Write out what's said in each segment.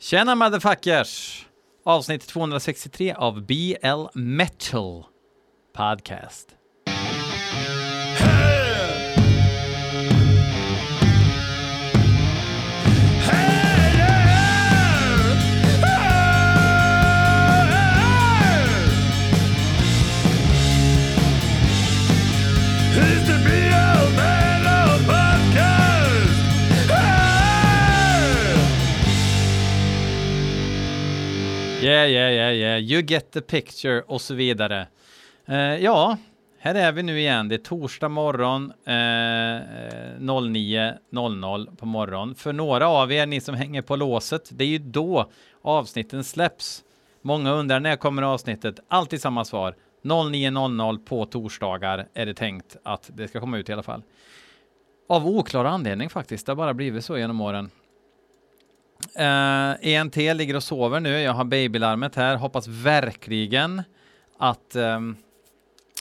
Tjena motherfuckers! Avsnitt 263 av BL Metal Podcast. Yeah, yeah, yeah, yeah, you get the picture och så vidare. Eh, ja, här är vi nu igen. Det är torsdag morgon eh, eh 09.00 på morgon. För några av er, ni som hänger på låset, det är ju då avsnitten släpps. Många undrar när kommer avsnittet? Alltid samma svar. 09.00 på torsdagar är det tänkt att det ska komma ut i alla fall. Av oklar anledning faktiskt. Det har bara blivit så genom åren. Eh, uh, ENT ligger och sover nu. Jag har babylarmet här. Hoppas verkligen att um,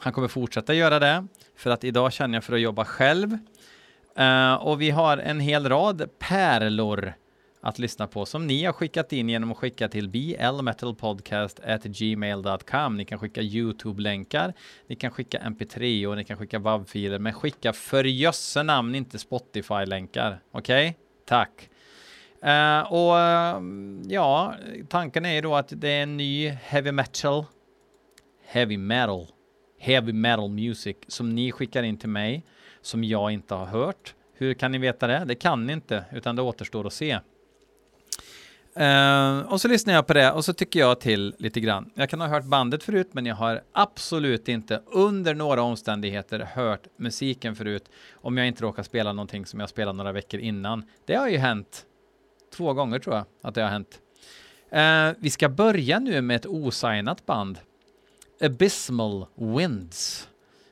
han kommer fortsätta göra det. För att idag känner jag för att jobba själv. Uh, och vi har en hel rad pärlor att lyssna på som ni har skickat in genom att skicka till blmetalpodcast@gmail.com. Ni kan skicka Youtube-länkar, ni kan skicka mp3 och ni kan skicka WAV-filer, men skicka för jösse namn inte Spotify-länkar. Okej? Okay? Tack. Uh, och uh, ja, tanken är ju då att det är en ny heavy metal, heavy metal, heavy metal music som ni skickar in till mig som jag inte har hört. Hur kan ni veta det? Det kan ni inte, utan det återstår att se. Uh, och så lyssnar jag på det och så tycker jag till lite grann. Jag kan ha hört bandet förut, men jag har absolut inte under några omständigheter hört musiken förut om jag inte råkar spela någonting som jag spelade några veckor innan. Det har ju hänt Två gånger tror jag att det har hänt. Uh, vi ska börja nu med ett osignat band. Abysmal Winds.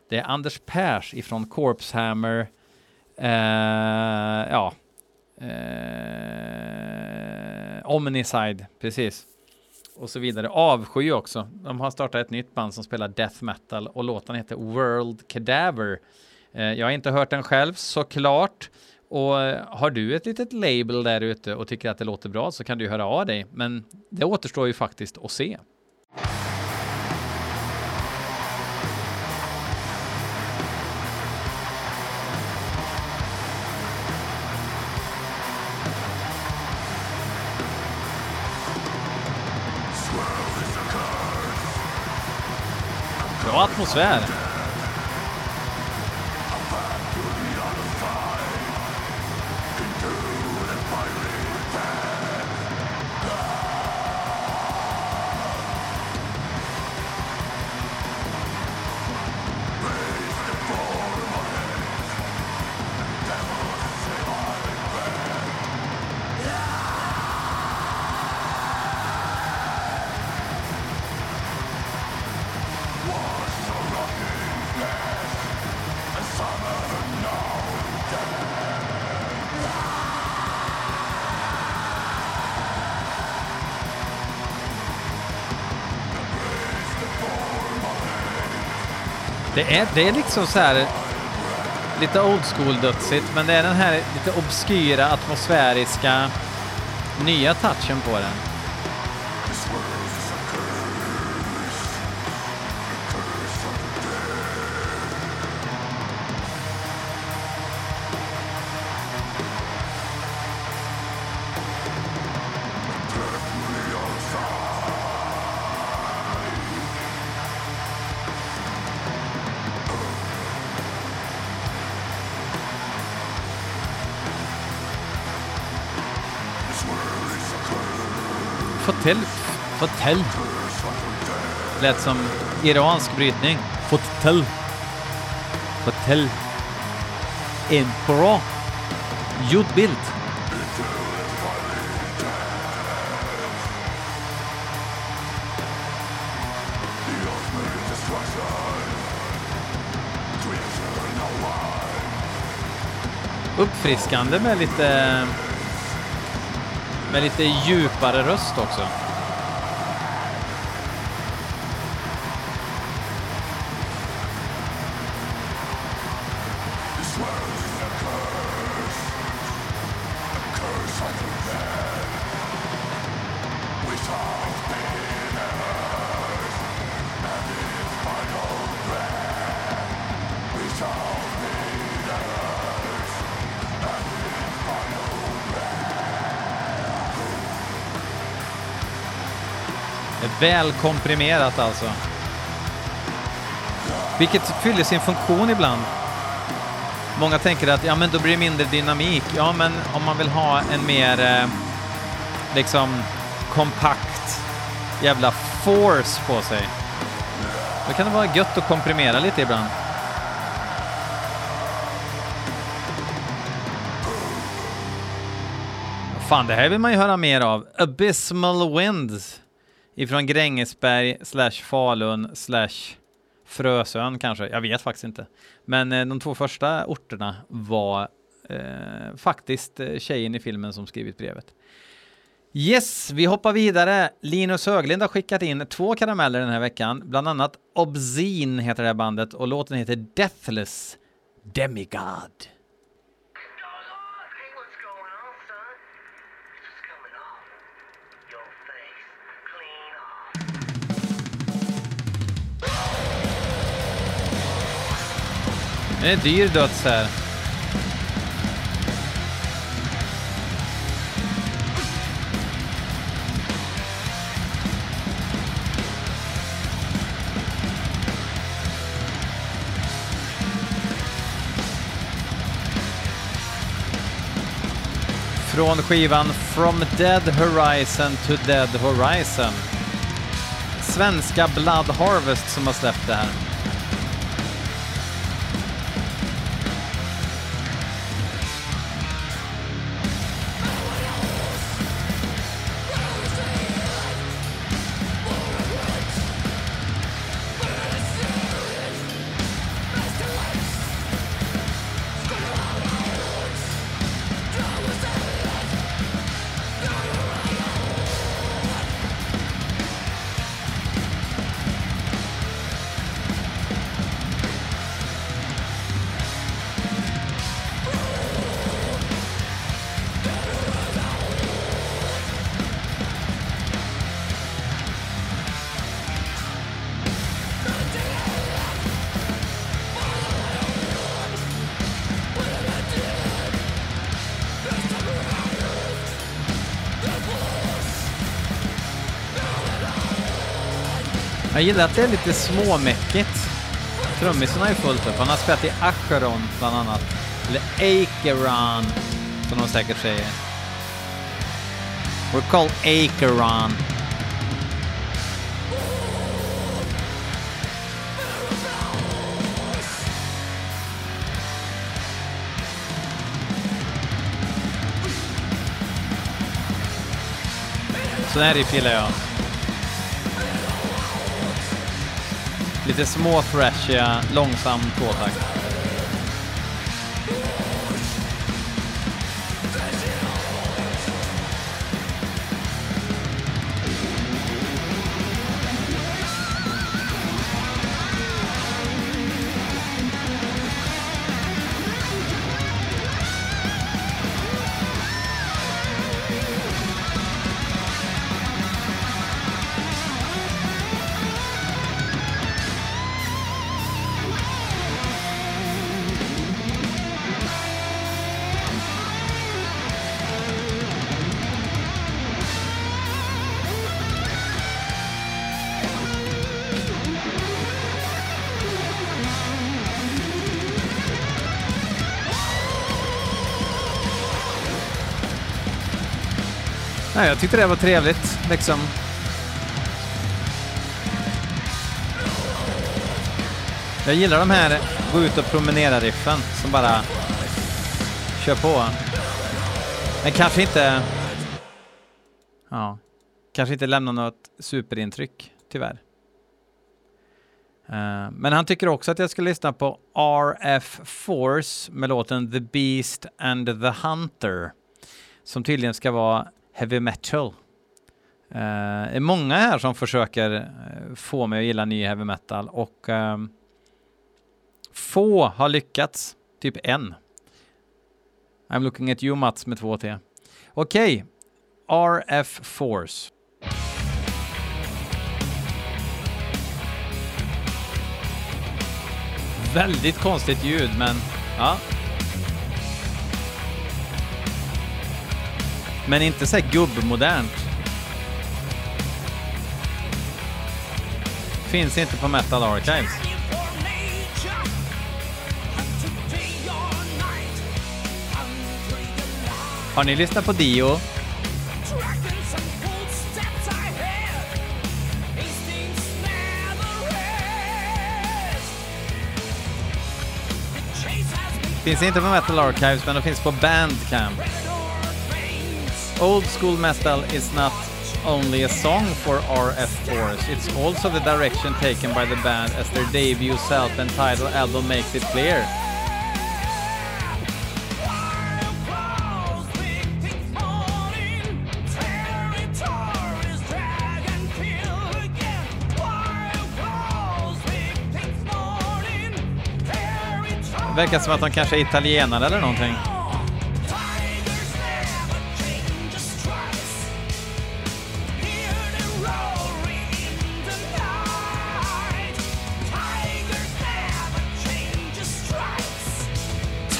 Det är Anders Pers ifrån Corpse Hammer. Uh, ja. Eh, uh, Omnicide, precis. Och så vidare. Avsky också. De har startat ett nytt band som spelar death metal och låten heter World Cadaver. Jag har inte hört den själv såklart. Och eh, har du ett litet label där ute och tycker att det låter bra så kan du höra av dig. Men det återstår ju faktiskt att se. Bra atmosfär. Det är, det är liksom så här lite old school dödsigt, men det är den här lite obskyra atmosfäriska nya touchen på den. Fåtell. Fåtell. Lät som iransk brytning. Fåtell. En bra ljudbild. Uppfriskande med lite med lite djupare röst också. Väl komprimerat alltså. Vilket fyller sin funktion ibland. Många tänker att ja, men då blir det mindre dynamik. Ja, men om man vill ha en mer eh, liksom kompakt jävla force på sig. Då kan det vara gött att komprimera lite ibland. Fan, det här vill man ju höra mer av. Abysmal Winds ifrån Grängesberg slash Falun slash Frösön kanske. Jag vet faktiskt inte. Men eh, de två första orterna var eh, faktiskt eh, tjejen i filmen som skrivit brevet. Yes, vi hoppar vidare. Linus Höglind har skickat in två karameller den här veckan, bland annat Obscene heter det här bandet och låten heter Deathless Demigod. Det är dyr döds här. Från skivan From Dead Horizon to Dead Horizon. Svenska Blood Harvest som har släppt det här. Jag gillar att det är lite småmäckigt. Trummisen har ju fullt upp. Han har spelat i Acheron bland annat. Eller Acheron, som de säkert säger. We're called Acheron. Så här riff gillar jag. Lite små thrashiga, långsam tvåtakt. Nej, jag tyckte det var trevligt, liksom. Jag gillar de här gå ut och promenera-riffen som bara kör på. Men kanske inte... Ja, kanske inte lämnar något superintryck, tyvärr. Uh, Men han tycker också att jag ska lyssna på RF Force med låten The Beast and the Hunter som tydligen ska vara heavy metal. Uh, det är många här som försöker eh, få mig att gilla ny heavy metal och ehm, få har lyckats. Typ en. I'm looking at you Mats med två T. Okej, RF Force. Väldigt konstigt ljud, men ja. Men inte så här gubbmodernt. finns inte på Metal Archives. Har ni lyssnat på Dio? Finns inte på Metal Archives, men de finns på Bandcamp. Old school metal is not only a song for RF Force, it's also the direction taken by the band as their debut self-entitled album makes it clear. Det Verkar som att de kanske är italienare eller någonting.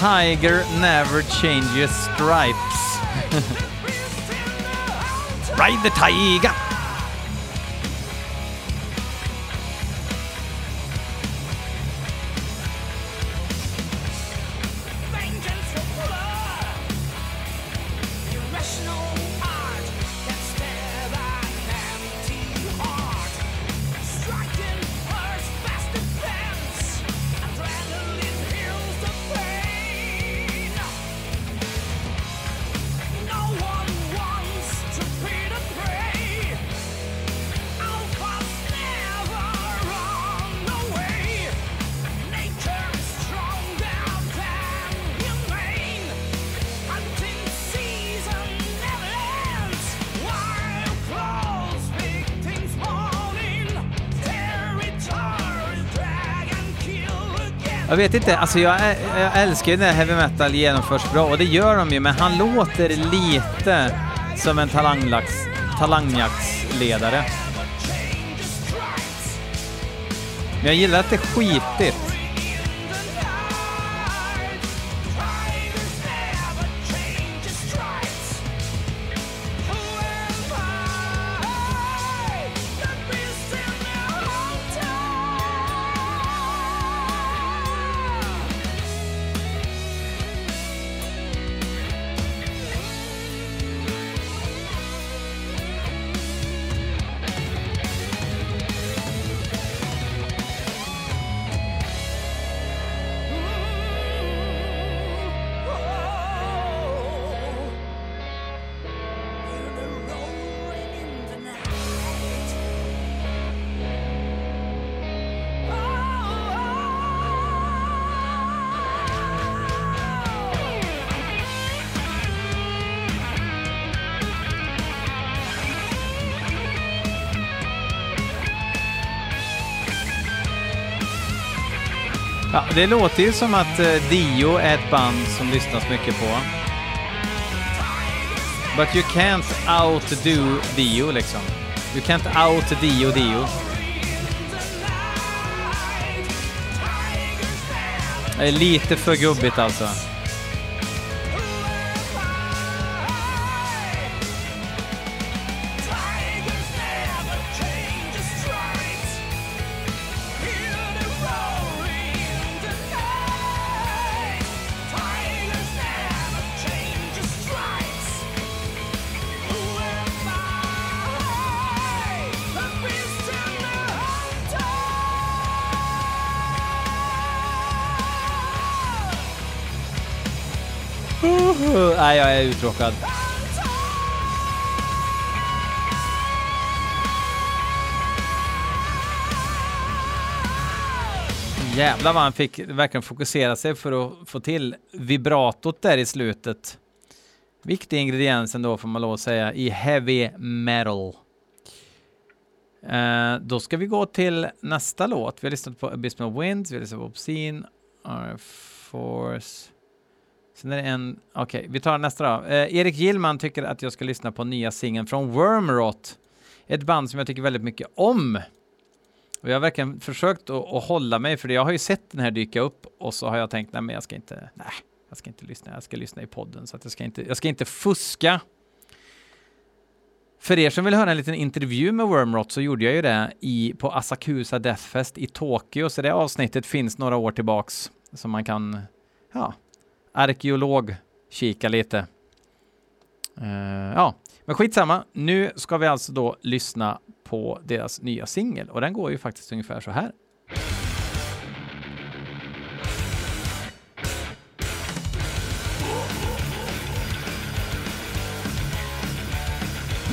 Tiger never changes stripes. Ride the tiger! Jag vet inte, alltså jag, jag älskar ju när heavy metal genomförs bra och det gör de ju, men han låter lite som en talanglax, talangjaktsledare. Men jag gillar att det är skitigt. Ja, det låter ju som att eh, Dio är ett band som lyssnas mycket på. But you can't outdo Dio liksom. You can't out Dio Dio. Det är lite för gubbigt alltså. Nej, jag är uttråkad. Jävlar vad han fick verkligen fokusera sig för att få till vibratot där i slutet. Viktig ingrediens ändå får man lov att säga i heavy metal. Eh, då ska vi gå till nästa låt. Vi har lyssnat på Abysmal Winds, vi har lyssnat på Obscene, Force. Sen är det en, okej, vi tar nästa då. Eh, Erik Gillman tycker att jag ska lyssna på nya singeln från Wormrot. Ett band som jag tycker väldigt mycket om. Och jag har verkligen försökt att, att hålla mig, för jag har ju sett den här dyka upp och så har jag tänkt, nej men jag ska inte, nej, jag ska inte lyssna, jag ska lyssna i podden, så att jag ska inte, jag ska inte fuska. För er som vill höra en liten intervju med Wormrot så gjorde jag ju det i, på Asakusa Deathfest i Tokyo, så det avsnittet finns några år tillbaks som man kan, ja, arkeolog kika lite. Uh, ja, men skitsamma. Nu ska vi alltså då lyssna på deras nya singel och den går ju faktiskt ungefär så här.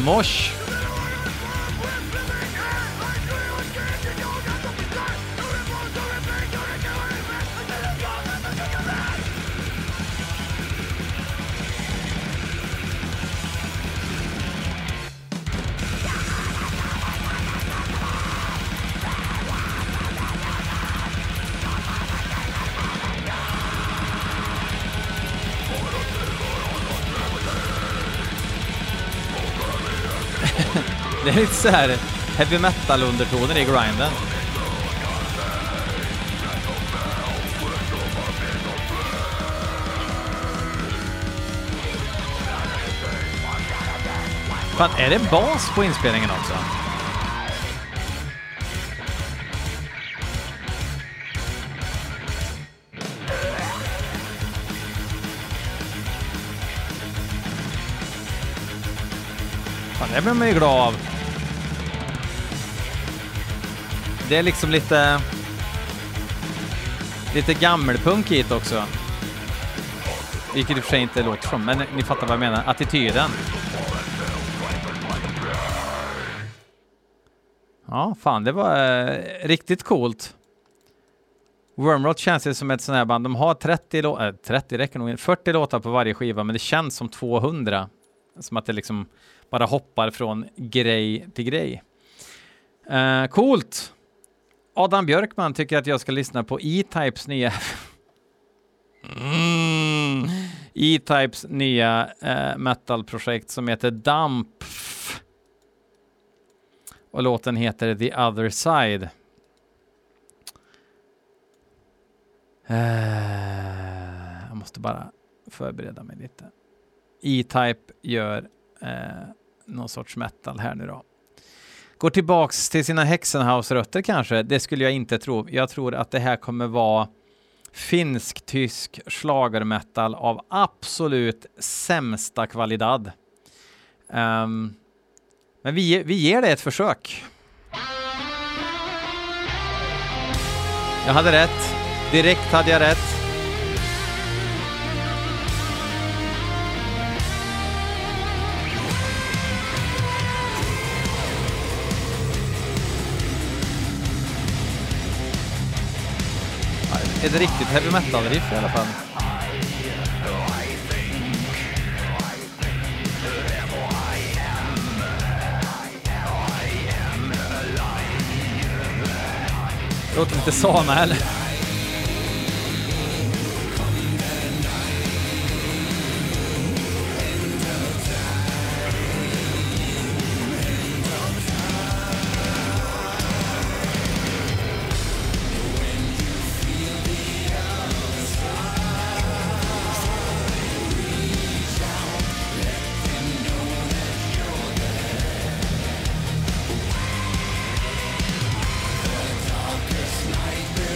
Mosh. Är lite så här heavy metal-undertoner i grinden. Fan, är det bas på inspelningen också? Fan, det blir man ju glad av. Det är liksom lite... Lite gammelpunk hit också. Vilket i och för sig inte låter som, men ni fattar vad jag menar. Attityden. Ja, fan, det var eh, riktigt coolt. Wormrot känns ju som ett sånt här band. De har 30 låtar, äh, 30 räcker nog 40 låtar på varje skiva, men det känns som 200. Som att det liksom bara hoppar från grej till grej. Eh, coolt! Adam Björkman tycker att jag ska lyssna på E-Types nya... mm. E-Types nya uh, metalprojekt som heter Dump. Och låten heter The Other Side. Uh, jag måste bara förbereda mig lite. E-Type gör uh, någon sorts metal här nu då. Går tillbaks till sina Hexenhaus-rötter kanske? Det skulle jag inte tro. Jag tror att det här kommer vara finsk-tysk schlagermetal av absolut sämsta kvalitet. Um, men vi, vi ger det ett försök. Jag hade rätt. Direkt hade jag rätt. Ett riktigt heavy metal-riff i alla fall. Låter lite Samael.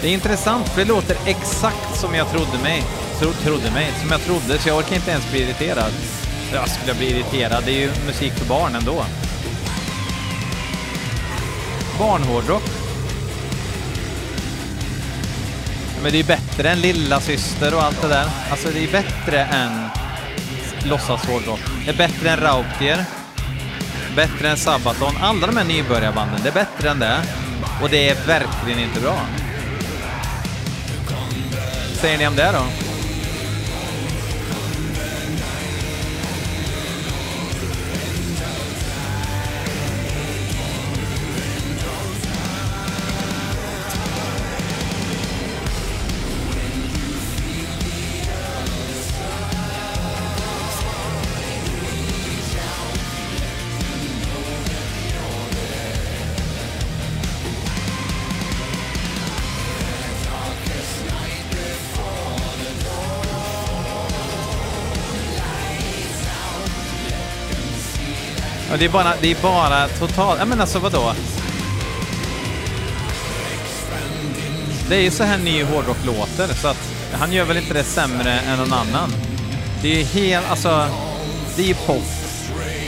Det är intressant, för det låter exakt som jag trodde mig. Tro, trodde mig, som jag trodde, så jag orkar inte ens bli irriterad. Jag skulle bli irriterad, det är ju musik för barn ändå. Barnhårdrock. Men det är ju bättre än Lilla Syster och allt det där. Alltså det är bättre än låtsashårdrock. Det är bättre än Rautier. Bättre än Sabaton. Alla de här nybörjarbanden, det är bättre än det. Och det är verkligen inte bra säger ni om det då? Det är bara, det är bara totalt... Ja, men alltså vadå? Det är ju så här ny hårdrock låter, så att han gör väl inte det sämre än någon annan. Det är ju helt, alltså, det är ju pop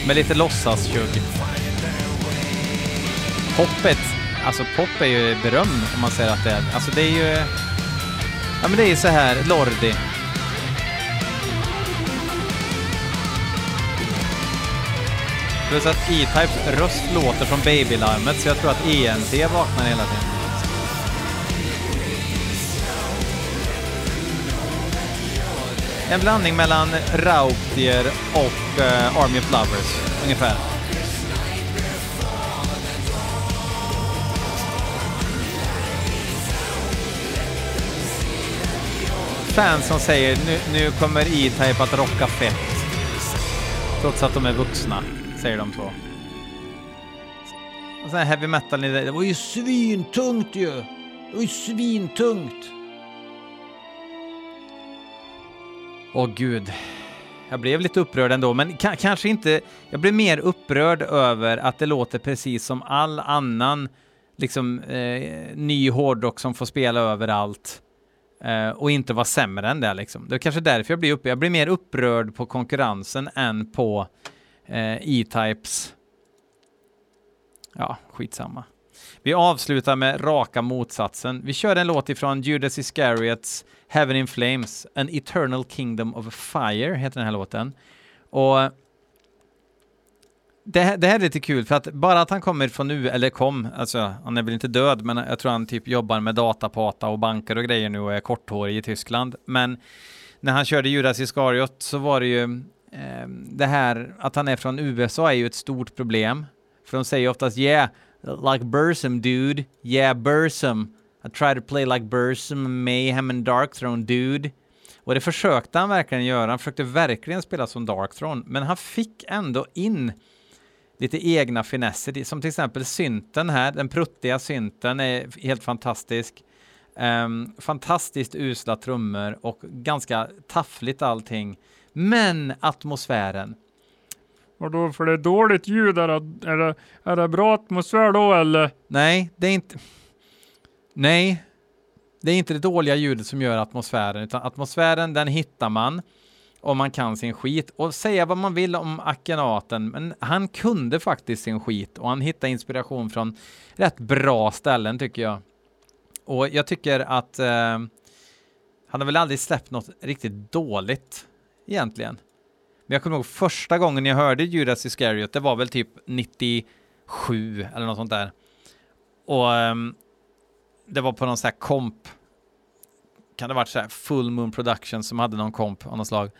med lite låtsastjugg. Poppet, alltså pop är ju beröm om man säger att det är, alltså det är ju, ja men det är ju så här, Lordi. Plus att E-Types röst låter som babylarmet, så jag tror att ENT vaknar hela tiden. En blandning mellan Rautier och uh, Army of Lovers, ungefär. Fans som säger nu, nu kommer E-Type att rocka fett. Trots att de är vuxna, säger de så. Och sen heavy metal, det var ju svintungt ju! Det var ju svintungt! Åh gud. Jag blev lite upprörd ändå, men kanske inte... Jag blev mer upprörd över att det låter precis som all annan liksom eh, ny hårdrock som får spela överallt eh, och inte vara sämre än det liksom. Det är kanske därför jag blir upprörd. Jag blir mer upprörd på konkurrensen än på Eh, E-Types. Ja, skitsamma. Vi avslutar med raka motsatsen. Vi kör en låt ifrån Judas Iscariots Heaven in Flames, An Eternal Kingdom of Fire heter den här låten. Och det, det, här är lite kul för att bara att han kommer från nu, eller kom, alltså han är väl inte död, men jag tror han typ jobbar med datapata och banker och grejer nu och är korthårig i Tyskland. Men när han körde Judas Iscariot så var det ju Ehm, det här att han är från USA är ju ett stort problem. För de säger oftast yeah, like Bursum dude, yeah Bursum. I try to play like Bursum, Mayhem and Darkthrone dude. Och det försökte han verkligen göra. Han försökte verkligen spela som Darkthrone, men han fick ändå in lite egna finesser, som till exempel synten här, den pruttiga synten är helt fantastisk. Um, fantastiskt usla trummor och ganska taffligt allting. Men atmosfären. Vadå, för det är dåligt ljud? Är det, är det, är det bra atmosfär då eller? Nej, det är inte... Nej, det är inte det dåliga ljudet som gör atmosfären, utan atmosfären den hittar man om man kan sin skit. Och säga vad man vill om Akhenaten, men han kunde faktiskt sin skit och han hittade inspiration från rätt bra ställen tycker jag. Och jag tycker att eh, han har väl aldrig släppt något riktigt dåligt egentligen. Men jag kommer ihåg första gången jag hörde Judas Iscariot, det var väl typ 97 eller något sånt där. Och um, det var på någon sån här komp. Kan det varit så här Full Moon Production som hade någon komp av något slag.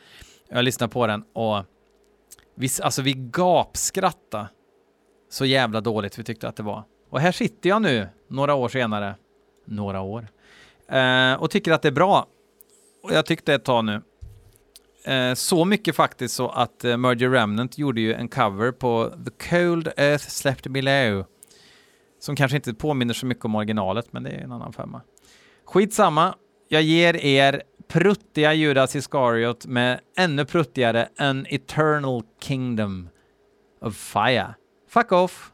Jag lyssnade på den och vi, alltså vi gapskratta så jävla dåligt vi tyckte att det var. Och här sitter jag nu, några år senare, några år, eh, och tycker att det är bra. Och jag tyckte ett tag nu. Eh, så mycket faktiskt så att eh, Merger Remnant gjorde ju en cover på The Cold Earth Slept Below som kanske inte påminner så mycket om originalet, men det är en annan femma. Skitsamma, jag ger er pruttiga Judas Iscariot med ännu pruttigare An Eternal Kingdom of Fire. Fuck off!